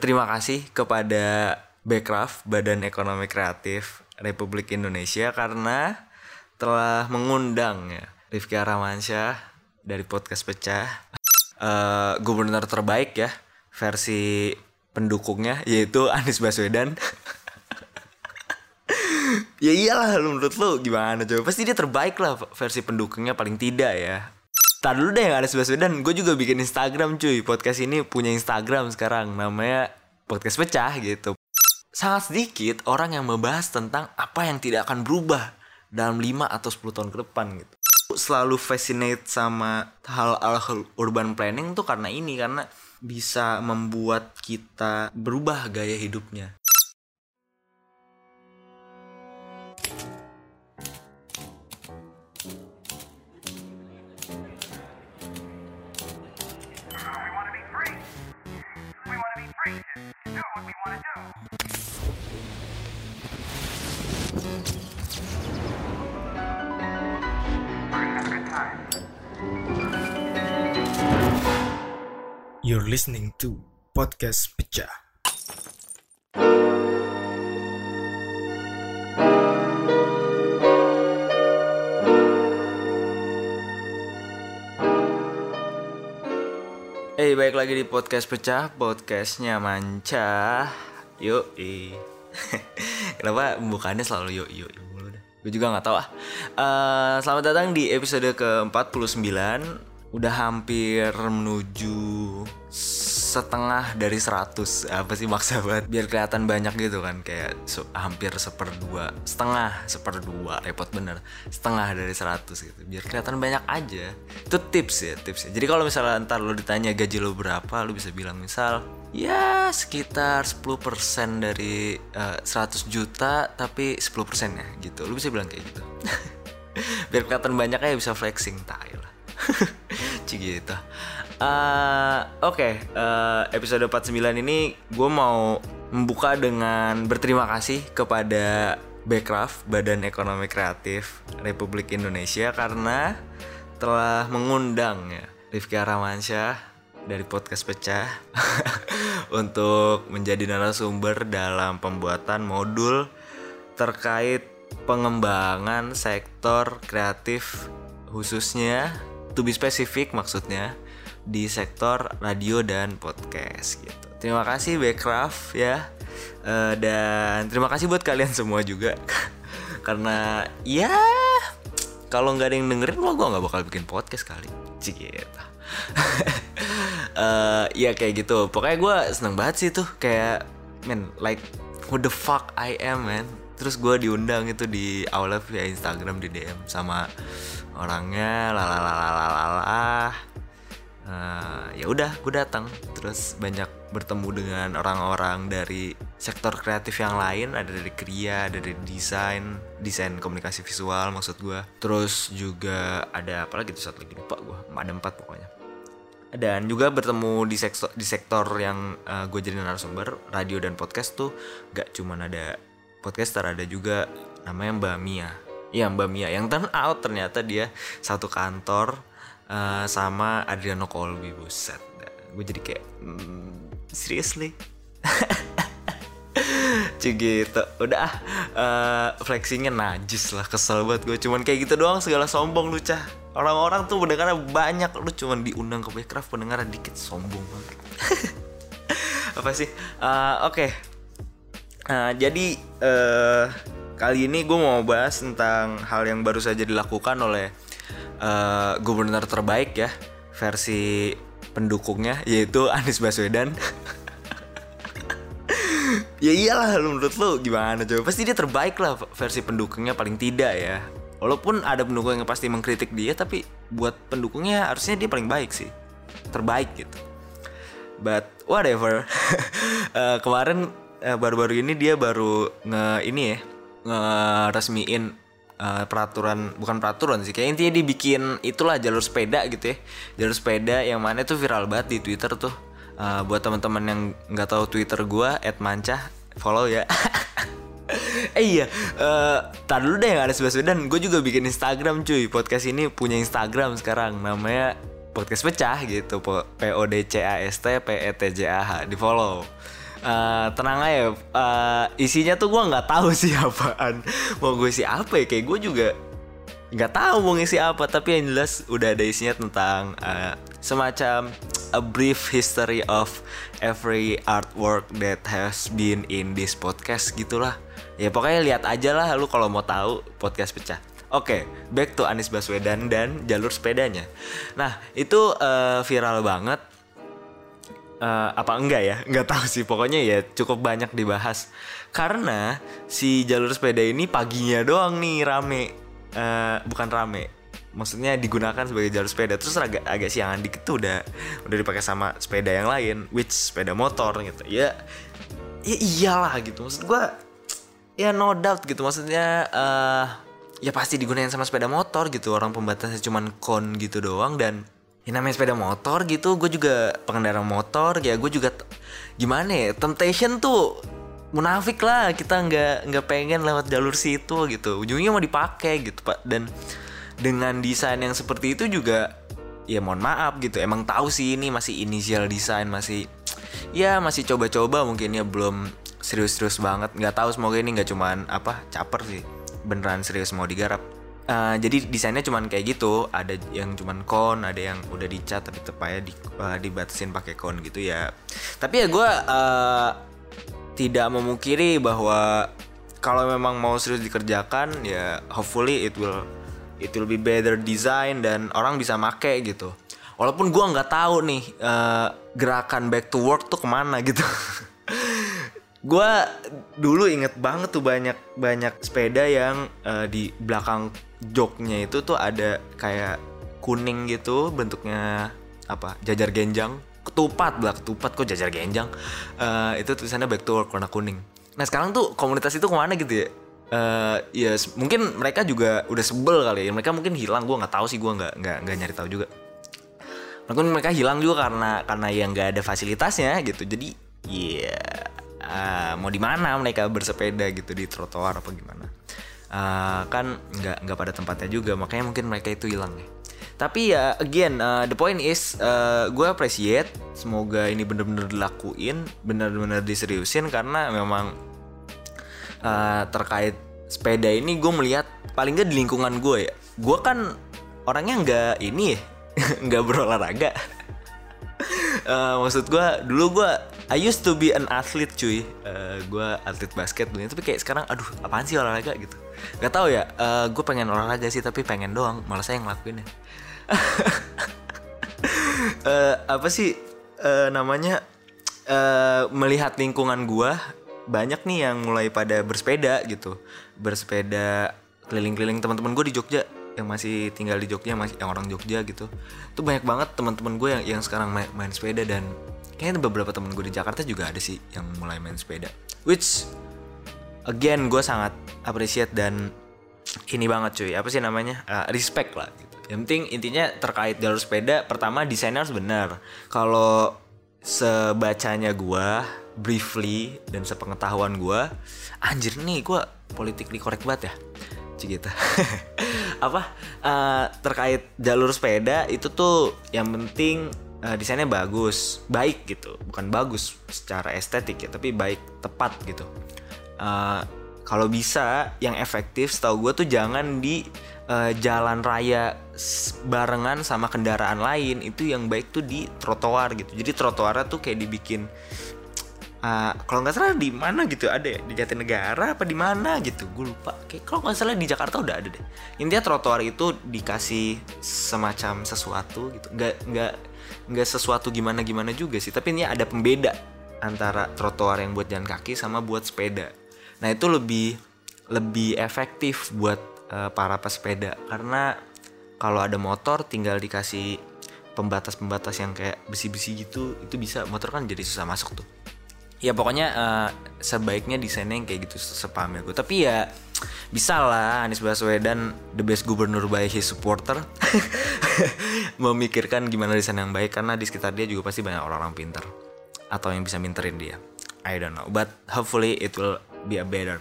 berterima kasih kepada Bekraf Badan Ekonomi Kreatif Republik Indonesia karena telah mengundang ya Rifki Aramansyah dari podcast Pecah. Uh, gubernur terbaik ya versi pendukungnya yaitu Anies Baswedan. Ya iyalah menurut lu gimana coba pasti dia terbaik lah versi pendukungnya paling tidak ya Tadi dulu deh Anies Baswedan Gue juga bikin Instagram cuy. Podcast ini punya Instagram sekarang. Namanya Podcast Pecah gitu. Sangat sedikit orang yang membahas tentang Apa yang tidak akan berubah Dalam 5 atau 10 tahun ke depan gitu. Selalu fascinate sama hal-hal urban planning tuh karena ini Karena bisa membuat kita berubah gaya hidupnya You're listening to Podcast Pecah. Hey, baik lagi di podcast pecah, podcastnya manca. Yuk, Kenapa bukannya selalu yuk yuk. Gue juga nggak tahu ah. Uh, selamat datang di episode ke-49 udah hampir menuju setengah dari 100 apa sih maksa banget? Biar kelihatan banyak gitu kan kayak so, hampir seperdua setengah seperdua repot bener. Setengah dari 100 gitu. Biar kelihatan banyak aja. Itu tips ya tips ya. Jadi kalau misalnya ntar lo ditanya gaji lo berapa lo bisa bilang misal ya sekitar 10% dari uh, eh, 100 juta tapi 10% ya gitu. Lo bisa bilang kayak gitu. Biar kelihatan banyak aja bisa flexing tai lah Cigita. Uh, Oke, okay, uh, eh, episode 49 ini gue mau membuka dengan berterima kasih kepada Bekraf Badan Ekonomi Kreatif Republik Indonesia karena telah mengundang ya Rifki Aramansyah dari podcast pecah untuk menjadi narasumber dalam pembuatan modul terkait pengembangan sektor kreatif khususnya to be spesifik maksudnya di sektor radio dan podcast gitu. Terima kasih Backcraft ya. Uh, dan terima kasih buat kalian semua juga. Karena ya kalau nggak ada yang dengerin lo gue nggak bakal bikin podcast kali. Cik gitu. Uh, ya kayak gitu. Pokoknya gue seneng banget sih tuh. Kayak man like who the fuck I am man. Terus gue diundang itu di Aula via Instagram di DM sama orangnya lalalalalala uh, ya udah gue datang. Terus banyak bertemu dengan orang-orang dari sektor kreatif yang lain. Ada dari kria ada dari desain desain komunikasi visual maksud gue terus juga ada apa lagi tuh? Satu lagi lupa gue ada empat pokoknya. Dan juga bertemu di sektor di sektor yang uh, gue jadi narasumber radio dan podcast tuh. Gak cuman ada podcaster ada juga namanya Mbak Mia Iya Mbak Mia. Yang turn out ternyata dia satu kantor uh, sama Adriano Colby buset. Gue jadi kayak mm, seriously. Cik gitu Udah uh, Flexingnya najis lah Kesel banget gue. Cuman kayak gitu doang Segala sombong lu cah Orang-orang tuh pendengarnya banyak. Lu cuman diundang ke Backcraft Pendengarnya dikit Sombong banget. Apa sih? Uh, Oke. Okay. uh, Jadi uh, Kali ini gue mau bahas tentang hal yang baru saja dilakukan oleh uh, gubernur terbaik ya versi pendukungnya yaitu Anies Baswedan. ya iyalah lu menurut lu gimana coba pasti dia terbaik lah versi pendukungnya paling tidak ya. Walaupun ada pendukung yang pasti mengkritik dia tapi buat pendukungnya harusnya dia paling baik sih. Terbaik gitu. But whatever. Uh, kemarin uh, baru-baru ini dia baru nge ini ya ngeresmiin uh, peraturan bukan peraturan sih kayak intinya dibikin itulah jalur sepeda gitu ya. Jalur sepeda yang mana itu viral banget di Twitter tuh. Uh, buat teman-teman yang nggak tahu Twitter gue @mancah follow ya. Eh iya uh, tar dulu deh ada dan gue juga bikin Instagram cuy. Podcast ini punya Instagram sekarang namanya podcast pecah gitu P O D C A S T P E T J A H. Di follow uh, tenang aja uh, isinya tuh gue nggak tahu sih apaan mau gue isi apa ya kayak gue juga nggak tahu mau ngisi apa tapi yang jelas udah ada isinya tentang uh, semacam a brief history of every artwork that has been in this podcast gitulah ya pokoknya lihat aja lah lu kalau mau tahu podcast pecah Oke, okay, back to Anies Baswedan dan jalur sepedanya. Nah, itu uh, viral banget. Uh, apa enggak ya? Enggak tahu sih. Pokoknya ya cukup banyak dibahas. Karena si jalur sepeda ini paginya doang nih rame. Uh, bukan rame. Maksudnya digunakan sebagai jalur sepeda. Terus agak agak siangan dikit tuh udah udah dipakai sama sepeda yang lain, which sepeda motor gitu. Ya, ya iyalah gitu. Maksud gua ya no doubt gitu. Maksudnya uh, ya pasti digunakan sama sepeda motor gitu orang pembatasnya cuman kon gitu doang dan ya namanya sepeda motor gitu gue juga pengendara motor ya gue juga gimana ya temptation tuh munafik lah kita nggak nggak pengen lewat jalur situ gitu. Ujungnya mau dipakai gitu pak. Dan dengan desain yang seperti itu juga ya mohon maaf gitu. Emang tahu sih ini masih inisial desain masih ya masih coba-coba mungkin ya belum serius-serius banget. Nggak tahu semoga ini nggak cuman apa caper sih. Beneran serius mau digarap Uh, jadi desainnya cuman kayak gitu, ada yang cuman kon, ada yang udah dicat tapi tepatnya di, uh, dibatasin pakai kon gitu ya. Tapi ya gue uh, tidak memungkiri bahwa kalau memang mau serius dikerjakan ya hopefully it will it will be better design dan orang bisa make gitu. Walaupun gue nggak tahu nih uh, gerakan back to work tuh ke mana gitu. gue dulu inget banget tuh banyak banyak sepeda yang uh, di belakang joknya itu tuh ada kayak kuning gitu bentuknya apa jajar genjang. Ketupat belak ketupat kok jajar genjang. Uh, itu tulisannya back to work warna kuning. Nah sekarang tuh komunitas itu ke mana gitu ya? Uh, ya mungkin mereka juga udah sebel kali ya. Mereka mungkin hilang gue nggak tahu sih gue nggak nggak nggak nyari tahu juga. Mungkin mereka hilang juga karena karena yang nggak ada fasilitasnya gitu. Jadi ya yeah, uh, mau di mana mereka bersepeda gitu di trotoar apa gimana. Uh, kan nggak nggak pada tempatnya juga makanya mungkin mereka itu hilang ya tapi ya again uh, the point is uh, gue appreciate semoga ini bener-bener dilakuin bener-bener diseriusin karena memang uh, terkait sepeda ini gue melihat paling nggak di lingkungan gue ya. Gue kan orangnya nggak ini ya nggak berolahraga. Uh, maksud gue dulu gue I used to be an athlete cuy. Uh, eh, gue atlet basket dulu. Tapi kayak sekarang aduh apaan sih olahraga gitu. Gak tau ya uh, gue pengen olahraga sih tapi pengen doang. Malah saya yang ngelakuin ya. Uh, apa sih? Uh, namanya uh, melihat lingkungan gue banyak nih yang mulai pada bersepeda gitu. Bersepeda keliling-keliling teman-teman gue di Jogja yang masih tinggal di Jogja masih yang orang Jogja gitu. Tuh banyak banget teman-teman gue yang yang sekarang main, main sepeda dan kayaknya beberapa temen gue di Jakarta juga ada sih yang mulai main sepeda. Which again gue sangat appreciate dan ini banget cuy. Apa sih namanya? Uh, respect lah gitu. Yang penting intinya terkait jalur sepeda pertama desainnya harus benar. Kalau sebacanya gue briefly dan sepengetahuan gue anjir nih gue politik korek banget ya. Gitu apa? Uh, terkait jalur sepeda itu tuh yang penting uh, desainnya bagus, baik gitu, bukan bagus secara estetik ya, tapi baik, tepat gitu. Uh, kalau bisa yang efektif, setahu gue tuh jangan di uh, jalan raya barengan sama kendaraan lain. Itu yang baik tuh di trotoar gitu. Jadi trotoarnya tuh kayak dibikin uh, kalau nggak salah di mana gitu ada ya? Di Jatinegara apa di mana gitu? Gue lupa. Kayak kalau nggak salah di Jakarta udah ada deh. Intinya trotoar itu dikasih semacam sesuatu gitu. Nggak nggak nggak sesuatu gimana gimana juga sih tapi ini ada pembeda antara trotoar yang buat jalan kaki sama buat sepeda. Nah itu lebih lebih efektif buat uh, para pesepeda karena kalau ada motor tinggal dikasih pembatas-pembatas yang kayak besi-besi gitu itu bisa motor kan jadi susah masuk tuh. Ya pokoknya uh, sebaiknya desainnya yang kayak gitu sepaham ya gue tapi ya bisa lah Anies Baswedan the best gubernur by his supporter. Memikirkan gimana desain yang baik karena di sekitar dia juga pasti banyak orang-orang pintar atau yang bisa minterin dia. I don't know but hopefully it will be a better.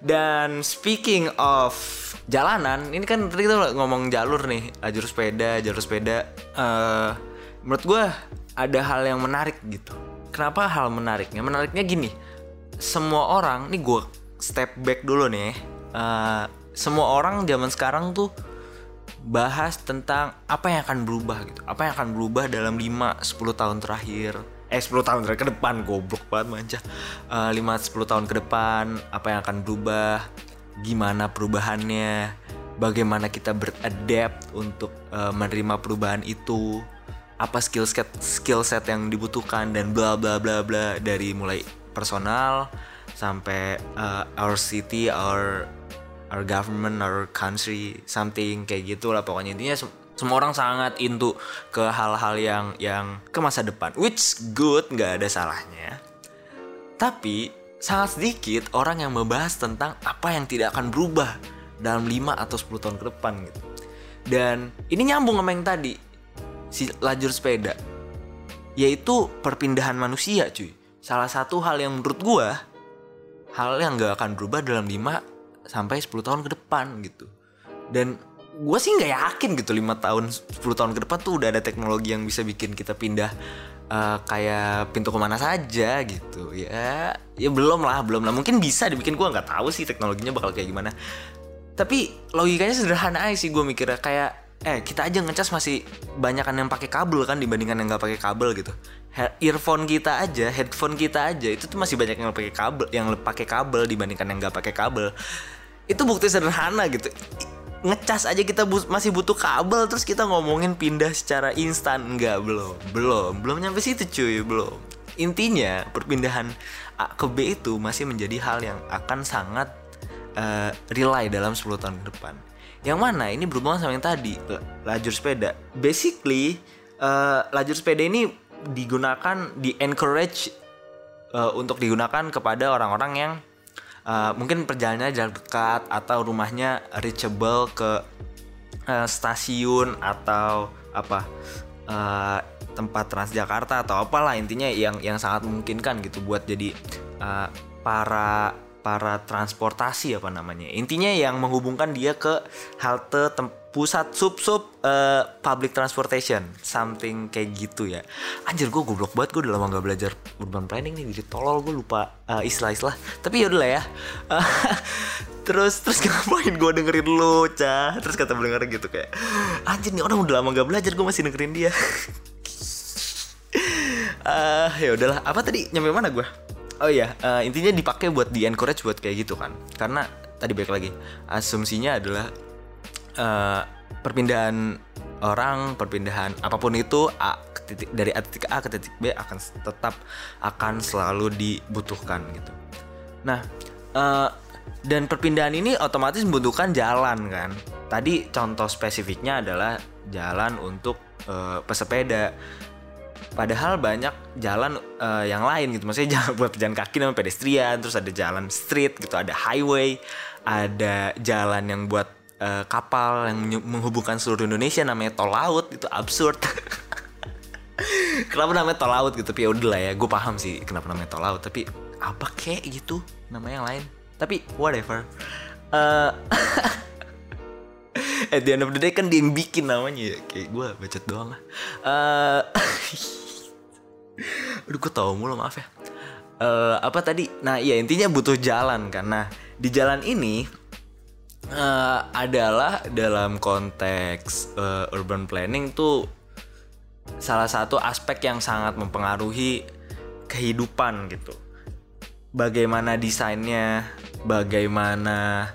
Dan speaking of jalanan ini kan tadi kita ngomong jalur nih jalur sepeda jalur sepeda. Uh, menurut gue ada hal yang menarik gitu. Kenapa hal menariknya? Menariknya gini, semua orang, nih gue step back dulu nih. Uh, semua orang zaman sekarang tuh bahas tentang apa yang akan berubah gitu. Apa yang akan berubah dalam 5 10 tahun terakhir. Eh 10 tahun terakhir ke depan goblok banget manja. Uh, 5 10 tahun ke depan apa yang akan berubah? Gimana perubahannya? Bagaimana kita beradapt untuk uh, menerima perubahan itu? Apa skill set skill set yang dibutuhkan dan bla bla bla bla dari mulai personal sampai uh, our city, our our government, our country, something kayak gitu lah pokoknya intinya sem semua orang sangat into ke hal-hal yang yang ke masa depan, which good nggak ada salahnya. Tapi sangat sedikit orang yang membahas tentang apa yang tidak akan berubah dalam 5 atau 10 tahun ke depan gitu. Dan ini nyambung sama yang tadi si lajur sepeda yaitu perpindahan manusia cuy. Salah satu hal yang menurut gua hal yang gak akan berubah dalam 5 sampai 10 tahun ke depan gitu. Dan gue sih nggak yakin gitu lima tahun 10 tahun ke depan tuh udah ada teknologi yang bisa bikin kita pindah uh, kayak pintu ke mana saja gitu. Ya ya belum lah belum lah. Mungkin bisa dibikin gue nggak tahu sih teknologinya bakal kayak gimana. Tapi logikanya sederhana aja sih gue mikirnya kayak eh kita aja ngecas masih banyak kan yang pakai kabel kan dibandingkan yang nggak pakai kabel gitu earphone kita aja headphone kita aja itu tuh masih banyak yang pakai kabel yang pakai kabel dibandingkan yang nggak pakai kabel. Itu bukti sederhana gitu. Ngecas aja kita bu masih butuh kabel terus kita ngomongin pindah secara instan. Enggak belum belum belum nyampe situ cuy belum. Intinya perpindahan A ke B itu masih menjadi hal yang akan sangat uh, rely dalam 10 tahun ke depan. Yang mana ini berhubungan sama yang tadi lajur sepeda. Basically uh, lajur sepeda ini digunakan di encourage uh, untuk digunakan kepada orang-orang yang uh, mungkin perjalanannya jarak dekat atau rumahnya reachable ke uh, stasiun atau apa uh, tempat Transjakarta atau apalah intinya yang yang sangat memungkinkan gitu buat jadi uh, para para transportasi apa namanya. Intinya yang menghubungkan dia ke halte pusat sub sub uh, public transportation. Something kayak gitu ya. Anjir gue goblok banget gue udah lama gak belajar urban planning nih jadi tolol gue lupa uh, istilah-istilah. Tapi yaudah lah ya. Uh, terus terus ngapain gue dengerin lu cah terus kata pendengar gitu kayak anjir nih orang udah lama gak belajar gue masih dengerin dia. Uh, ya udahlah. Apa tadi? Nyampe mana gue oh iya uh, intinya dipakai buat di encourage buat kayak gitu kan. Karena tadi balik lagi asumsinya adalah uh, perpindahan orang, perpindahan apa pun itu A ke titik, dari A titik A ke titik B akan tetap akan selalu dibutuhkan gitu. Nah, uh, dan perpindahan ini otomatis membutuhkan jalan kan. Tadi contoh spesifiknya adalah jalan untuk uh, pesepeda. Padahal banyak jalan uh, yang lain gitu. Maksudnya jalan buat pejalan kaki dan pedestrian, terus ada jalan street gitu, ada highway, ada jalan yang buat uh, kapal yang menghubungkan seluruh Indonesia namanya tol laut itu absurd. Kenapa namanya tol laut gitu? Tapi ya udah lah ya gue paham sih kenapa namanya tol laut tapi apa kek gitu? Namanya yang lain. Tapi whatever. Uh, at the end of the day kan dia yang bikin namanya ya. Kayak gue bacot doang lah. Uh, aduh gue tau mulu maaf ya. Uh, apa tadi? Nah iya intinya butuh jalan nah di jalan ini uh, adalah dalam konteks uh, urban planning tuh salah satu aspek yang sangat mempengaruhi kehidupan gitu. Bagaimana desainnya, bagaimana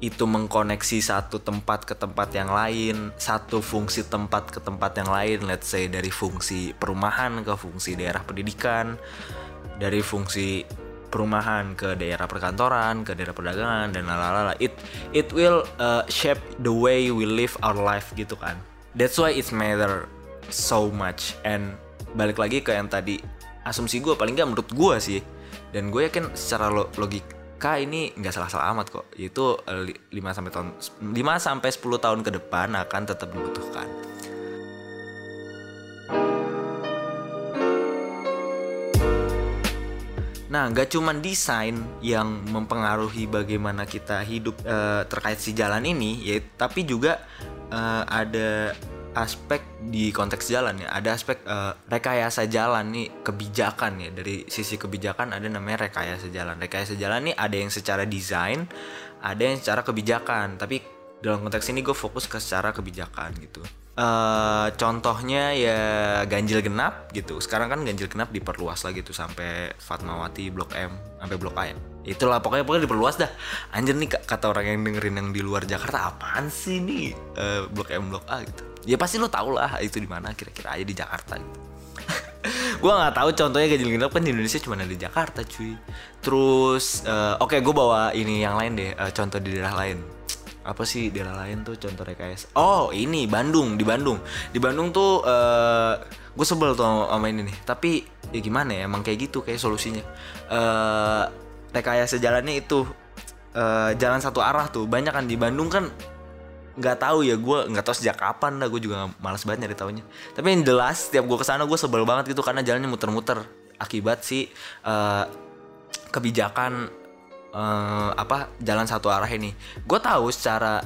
itu mengkoneksi satu tempat ke tempat yang lain, satu fungsi tempat ke tempat yang lain, let's say dari fungsi perumahan ke fungsi daerah pendidikan, dari fungsi perumahan ke daerah perkantoran ke daerah perdagangan dan lalala it it will uh, shape the way we live our life gitu kan. That's why it's matter so much. And balik lagi ke yang tadi asumsi gue paling nggak menurut gue sih. Dan gue yakin secara logika ini nggak salah-salah amat kok. Itu 5 uh, sampai tahun 5 sampai 10 tahun ke depan akan tetap dibutuhkan Nah, gak cuma desain yang mempengaruhi bagaimana kita hidup uh, terkait si jalan ini, ya, tapi juga uh, ada aspek di konteks jalan ya. Ada aspek eh, rekayasa jalan nih kebijakan ya. Dari sisi kebijakan ada namanya rekayasa jalan. Rekayasa jalan nih ada yang secara desain ada yang secara kebijakan. Tapi dalam konteks ini gue fokus ke secara kebijakan gitu eh contohnya ya ganjil genap gitu. Sekarang kan ganjil genap diperluas lagi tuh sampai Fatmawati Blok M sampai Blok A ya. Itulah pokoknya pokoknya diperluas dah. Anjir nih kata orang yang dengerin yang di luar Jakarta apaan sih nih eh, Blok M Blok A? gitu. Ya pasti lo tau lah itu di mana kira-kira aja di Jakarta gitu. Gue nggak tahu contohnya ganjil genap kan di Indonesia cuma ada di Jakarta cuy. Terus eh, oke gue bawa ini yang lain deh eh, contoh di daerah lain apa sih daerah lain tuh contoh rekayasa oh ini Bandung di Bandung. Di Bandung tuh eh gue sebel tuh sama ini nih. Tapi ya gimana ya emang kayak gitu kayak solusinya. Eh rekayasa jalannya itu eh jalan satu arah tuh. Banyak kan di Bandung kan nggak tahu ya gue nggak tahu sejak kapan dah gue juga malas banget nyari taunya. Tapi yang jelas setiap gue ke sana gue sebel banget gitu karena jalannya muter-muter. Akibat si eh, kebijakan eh, apa jalan satu arah ini. Gue tahu secara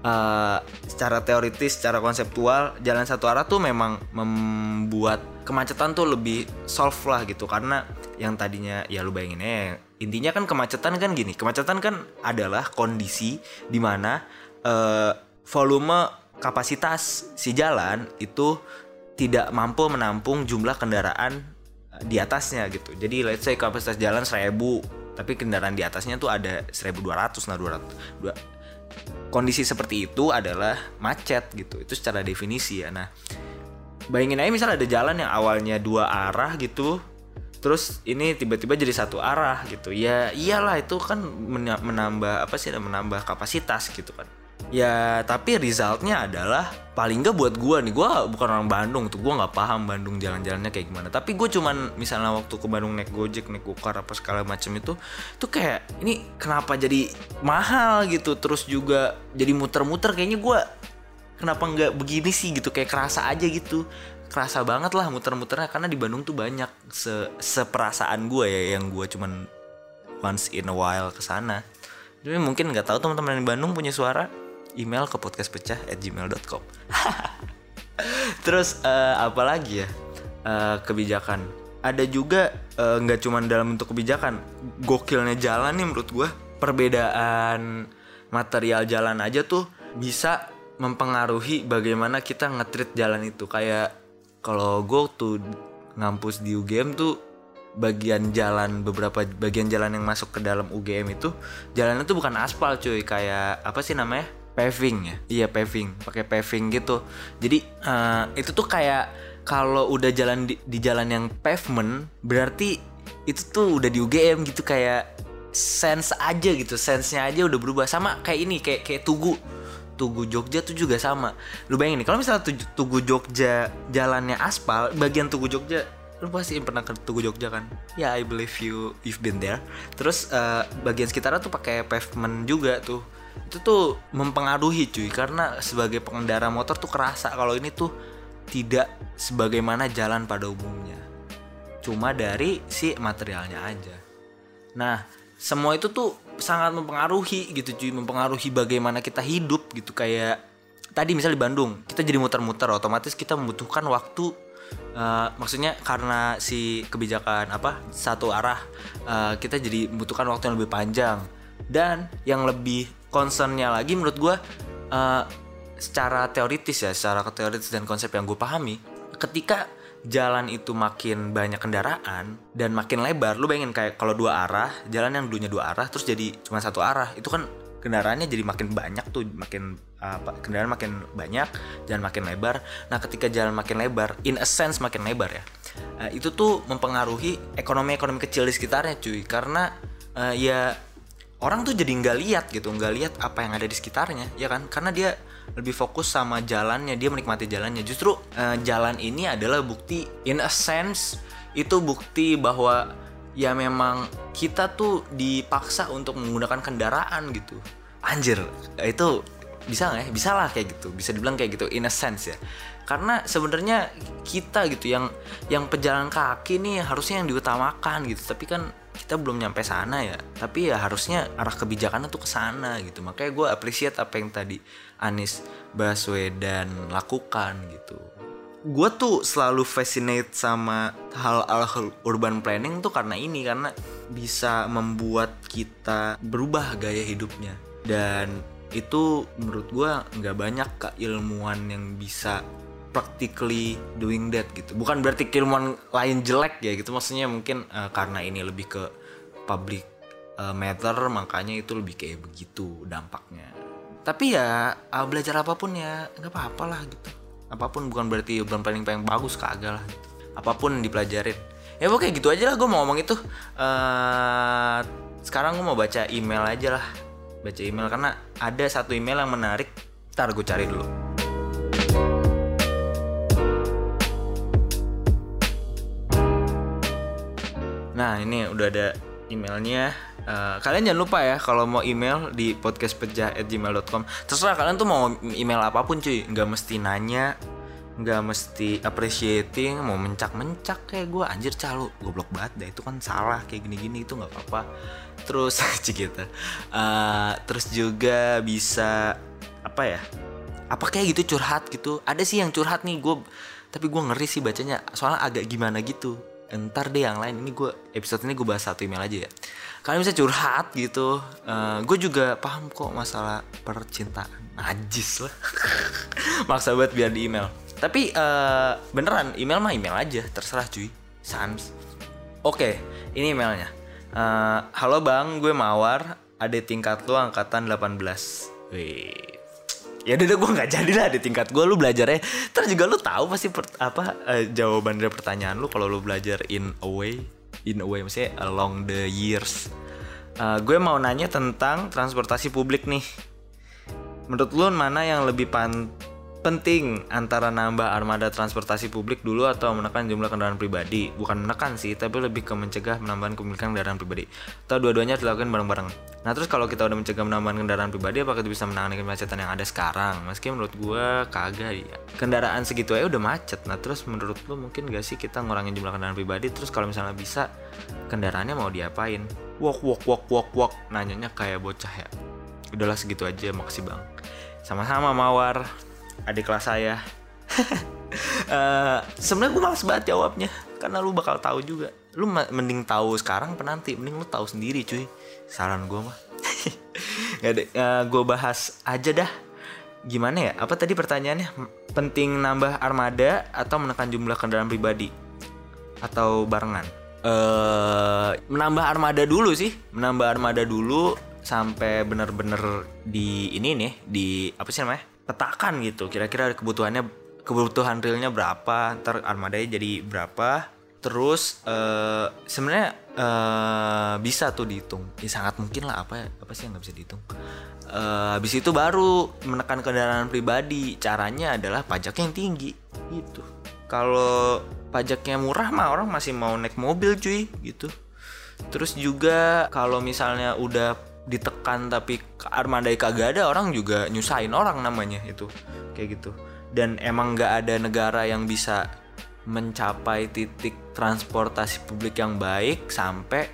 eh, secara teoritis secara konseptual jalan satu arah tuh memang membuat kemacetan tuh lebih solve lah gitu. Karena yang tadinya ya lu bayangin aja intinya kan kemacetan kan gini. Kemacetan kan adalah kondisi di mana eh, volume kapasitas si jalan itu tidak mampu menampung jumlah kendaraan di atasnya gitu. Jadi let's say kapasitas jalan 1000 tapi kendaraan di atasnya tuh ada 1200 nah 200. Dua- Kondisi seperti itu adalah macet gitu. Itu secara definisi ya. Nah, bayangin aja misal ada jalan yang awalnya dua arah gitu terus ini tiba-tiba jadi satu arah gitu ya iyalah itu kan mena- menambah apa sih menambah kapasitas gitu kan ya tapi resultnya adalah paling nggak buat gua nih. Gua bukan orang Bandung tuh gua nggak paham Bandung jalan-jalannya kayak gimana. Tapi gue cuman misalnya waktu ke Bandung naik gojek naik gokar apa segala macam itu tuh kayak ini kenapa jadi mahal gitu? Terus juga jadi muter-muter kayaknya gua kenapa nggak begini sih gitu? Kayak kerasa aja gitu. Kerasa banget lah muter-muternya karena di Bandung tuh banyak se seperasaan gue ya yang gue cuman once in a while ke sana. Tapi mungkin nggak tahu teman-teman di Bandung punya suara email ke podcastpecah at gmail.com terus eh, apa lagi ya? Eh, kebijakan. Ada juga eh, nggak cuman dalam bentuk kebijakan gokilnya jalan nih menurut gue perbedaan material jalan aja tuh bisa mempengaruhi bagaimana kita ngetrit jalan itu. Kayak kalau gue tuh ngampus di UGM tuh bagian jalan beberapa bagian jalan yang masuk ke dalam UGM itu jalannya tuh bukan aspal cuy. Kayak apa sih namanya paving ya? Iya paving. Pakai paving gitu. Jadi eh, itu tuh kayak kalau udah jalan di, di jalan yang pavement berarti itu tuh udah di UGM gitu. Kayak sense aja gitu. Sense-nya aja udah berubah. Sama kayak ini kayak kayak tugu. Tugu Jogja tuh juga sama. Lu bayangin nih kalau misalnya Tugu, Jogja jalannya aspal bagian Tugu Jogja lu pasti pernah ke Tugu Jogja kan? Ya I believe you you've been there. Terus eh, bagian sekitarnya tuh pakai pavement juga tuh itu tuh mempengaruhi cuy. Karena sebagai pengendara motor tuh kerasa kalau ini tuh tidak sebagaimana jalan pada umumnya. Cuma dari si materialnya aja. Nah, semua itu tuh sangat mempengaruhi gitu cuy, mempengaruhi bagaimana kita hidup gitu. Kayak tadi misalnya di Bandung, kita jadi muter-muter. Otomatis kita membutuhkan waktu eh, maksudnya karena si kebijakan apa satu arah eh, kita jadi membutuhkan waktu yang lebih panjang. Dan yang lebih concernnya lagi menurut gua eh, secara teoritis ya, secara teoritis dan konsep yang gue pahami, ketika jalan itu makin banyak kendaraan dan makin lebar, lu bayangin kayak kalau dua arah, jalan yang dulunya dua arah terus jadi cuma satu arah, itu kan kendaraannya jadi makin banyak tuh, makin apa kendaraan makin banyak, jalan makin lebar. Nah, ketika jalan makin lebar, in a sense makin lebar ya, eh, itu tuh mempengaruhi ekonomi-ekonomi kecil di sekitarnya cuy, karena eh, ya orang tuh jadi nggak lihat gitu nggak lihat apa yang ada di sekitarnya ya kan? Karena dia lebih fokus sama jalannya dia menikmati jalannya. Justru eh, jalan ini adalah bukti in a sense itu bukti bahwa ya memang kita tuh dipaksa untuk menggunakan kendaraan gitu. Anjir itu bisa nggak ya? Bisa lah kayak gitu bisa dibilang kayak gitu in a sense ya. Karena sebenarnya kita gitu yang yang pejalan kaki nih harusnya yang diutamakan gitu. Tapi kan kita belum nyampe sana ya. Tapi ya harusnya arah kebijakannya tuh ke sana gitu. Makanya gue appreciate apa yang tadi Anies Baswedan lakukan gitu. Gue tuh selalu fascinate sama hal-hal urban planning tuh karena ini karena bisa membuat kita berubah gaya hidupnya. Dan itu menurut gue nggak banyak keilmuan yang bisa practically doing that gitu. Bukan berarti keilmuan lain jelek ya gitu maksudnya mungkin uh, karena ini lebih ke public uh, matter makanya itu lebih kayak begitu dampaknya. Tapi ya uh, belajar apa pun ya nggak apa-apa lah gitu. Apa pun bukan berarti urban planning yang bagus kagak lah gitu. apa pun dipelajarin. Ya pokoknya gitu aja lah gue mau ngomong itu. Uh, sekarang gue mau baca email aja lah. Baca email karena ada satu email yang menarik. Ntar gue cari dulu nah ini udah ada emailnya Uh, kalian jangan lupa ya kalau mau email di podcastpecah@gmail.com. Terserah kalian tuh mau email apa pun cuy, nggak mesti nanya, nggak mesti appreciating, mau mencak-mencak kayak gue anjir calo, goblok banget dah itu kan salah kayak gini-gini itu nggak apa-apa. Terus gitu. Uh, terus juga bisa apa ya? Apa kayak gitu curhat gitu? Ada sih yang curhat nih gue, tapi gue ngeri sih bacanya, soalnya agak gimana gitu ntar deh yang lain ini gue episode ini gue bahas satu email aja ya. Kalian bisa curhat gitu. Uh, gue juga paham kok masalah percintaan. Najis lah. Maksa banget biar di email. Tapi uh, beneran email mah email aja. Terserah cuy. Sans oke okay, ini emailnya. Uh, halo bang gue mawar. Ada tingkat lu angkatan 18 Wih, ya udah gue nggak jadi lah di tingkat gue lu belajarnya terus juga lu tahu pasti per, apa uh, jawaban dari pertanyaan lu kalau lu belajar in a way in a way maksudnya along the years. Uh, gue mau nanya tentang transportasi publik nih. Menurut lu mana yang lebih pan penting antara nambah armada transportasi publik dulu atau menekan jumlah kendaraan pribadi. Bukan menekan sih tapi lebih ke mencegah penambahan kepemilikan kendaraan pribadi. Atau dua-duanya dilakukan bareng-bareng. Nah terus kalau kita udah mencegah penambahan kendaraan pribadi apakah itu bisa menangani kemacetan yang ada sekarang? Meski menurut gue kagak ya kendaraan segitu aja udah macet. Nah terus menurut lu mungkin gak sih kita ngurangin jumlah kendaraan pribadi? Terus kalau misalnya bisa kendaraannya mau diapain? Walk walk walk walk walk nanyanya kayak bocah ya. Udahlah segitu aja. Makasih bang. Sama-sama mawar adik kelas saya. Uh, sebenarnya gue males banget jawabnya karena lu bakal tahu juga. Lu mending tahu sekarang penanti mending lu tahu sendiri cuy. Saran gue mah. Gak ada, uh, gue bahas aja dah. Gimana ya? Apa tadi pertanyaannya? Penting nambah armada atau menekan jumlah kendaraan pribadi? Atau barengan? Uh, menambah armada dulu sih. Menambah armada dulu sampai bener-bener di ini nih di apa sih namanya petakan gitu kira-kira kebutuhannya kebutuhan realnya berapa ntar armadanya jadi berapa. Terus uh, sebenarnya uh, bisa tuh dihitung. Ya sangat mungkin lah apa apa sih yang nggak bisa dihitung? Uh, habis itu baru menekan kendaraan pribadi. Caranya adalah pajak yang tinggi gitu. Kalau pajaknya murah mah orang masih mau naik mobil cuy gitu. Terus juga kalau misalnya udah ditekan tapi armada kagak ada orang juga nyusahin orang namanya itu. Kayak gitu. Dan emang nggak ada negara yang bisa mencapai titik transportasi publik yang baik sampai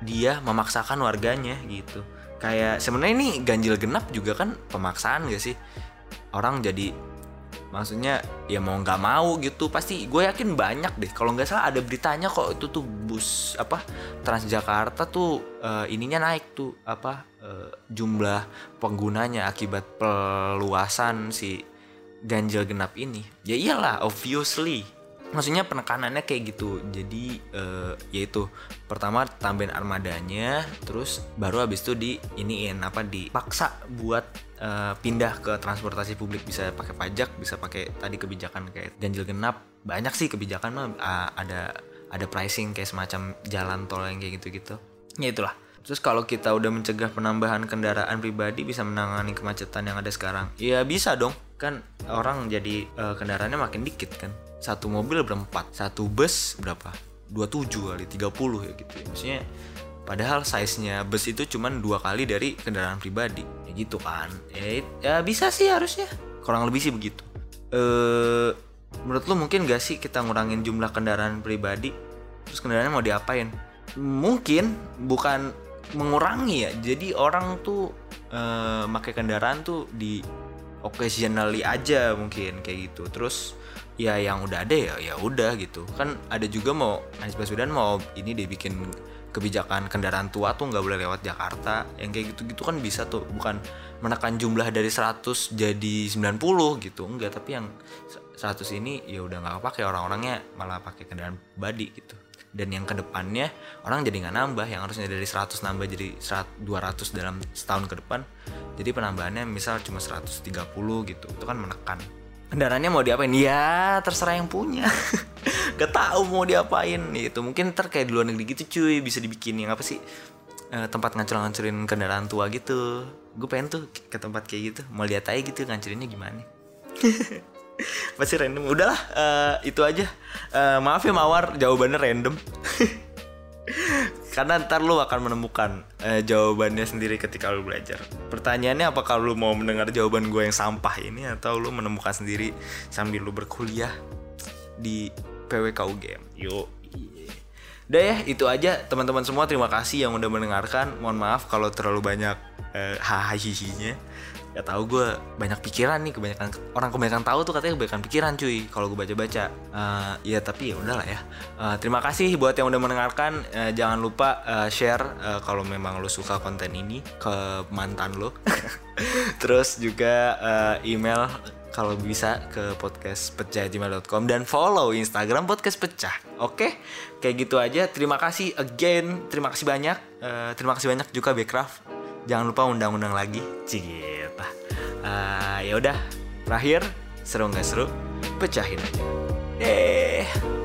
dia memaksakan warganya gitu. Kayak sebenarnya ini ganjil genap juga kan pemaksaan gak sih? Orang jadi maksudnya ya mau nggak mau gitu pasti gue yakin banyak deh. Kalau nggak salah ada beritanya kok itu tuh bus apa Transjakarta tuh uh, ininya naik tuh apa uh, jumlah penggunanya akibat peluasan si ganjil genap ini. Ya iyalah obviously maksudnya penekanannya kayak gitu. Jadi uh, yaitu pertama tambahin armadanya terus baru habis itu di iniin apa dipaksa buat uh, pindah ke transportasi publik. Bisa pakai pajak bisa pakai tadi kebijakan kayak ganjil genap. Banyak sih kebijakan mah uh, ada ada pricing kayak semacam jalan tol yang kayak gitu-gitu. Ya itulah. Terus kalau kita udah mencegah penambahan kendaraan pribadi bisa menangani kemacetan yang ada sekarang. Ya bisa dong. Kan orang jadi uh, kendaraannya makin dikit kan satu mobil berempat satu bus berapa? 27 kali 30 ya gitu ya. maksudnya padahal size-nya bus itu cuma dua kali dari kendaraan pribadi. Ya gitu kan. Ya, ya bisa sih harusnya. Kurang lebih sih begitu. Eh menurut lu mungkin gak sih kita ngurangin jumlah kendaraan pribadi? Terus kendaraannya mau diapain? Mungkin bukan mengurangi ya. Jadi orang tuh eh, pakai kendaraan tuh di occasionally aja mungkin kayak gitu. Terus ya yang udah ada ya ya udah gitu. Kan ada juga mau Anies Baswedan mau ini dia bikin kebijakan kendaraan tua tuh nggak boleh lewat Jakarta. Yang kayak gitu-gitu kan bisa tuh bukan menekan jumlah dari 100 jadi 90 gitu. Enggak tapi yang 100 ini ya udah nggak pakai orang-orangnya malah pakai kendaraan body gitu. Dan yang ke depannya orang jadi nggak nambah. Yang harusnya dari 100 nambah jadi 100, 200 dalam setahun ke depan jadi penambahannya misal cuma 130 gitu. Itu kan menekan kendaraannya mau diapain? Ya terserah yang punya. Gak tahu mau diapain. Itu mungkin ntar kayak di luar negeri gitu cuy. Bisa dibikin yang apa sih? Eh, tempat ngancur-ngancurin kendaraan tua gitu. Gue pengen tuh ke tempat kayak gitu. Mau lihat aja gitu ngancurinnya gimana. Pasti random. Udahlah eh, itu aja. Eh, maaf ya mawar. Jawabannya random karena ntar lu akan menemukan eh, jawabannya sendiri ketika lu belajar pertanyaannya apakah lu mau mendengar jawaban gue yang sampah ini atau lu menemukan sendiri sambil lu berkuliah di PWK UGM yuk Udah ya, itu aja teman-teman semua. Terima kasih yang udah mendengarkan. Mohon maaf kalau terlalu banyak eh, hahaha Gak tau gue banyak pikiran nih kebanyakan orang kebanyakan tahu tuh katanya kebanyakan pikiran cuy kalau gue baca-baca. Eh, ya tapi ya udahlah ya. Eh, terima kasih buat yang udah mendengarkan. Eh, jangan lupa eh, share eh, kalau memang lo suka konten ini ke mantan lo. Terus juga eh, email kalau bisa ke podcast pecah.gmail.com dan follow Instagram podcast pecah. Oke, kayak gitu aja. Terima kasih again, terima kasih banyak, Eh, terima kasih banyak juga Backcraft. Jangan lupa undang-undang lagi, cita. Eh, ya udah, terakhir seru nggak seru, pecahin aja. Eh.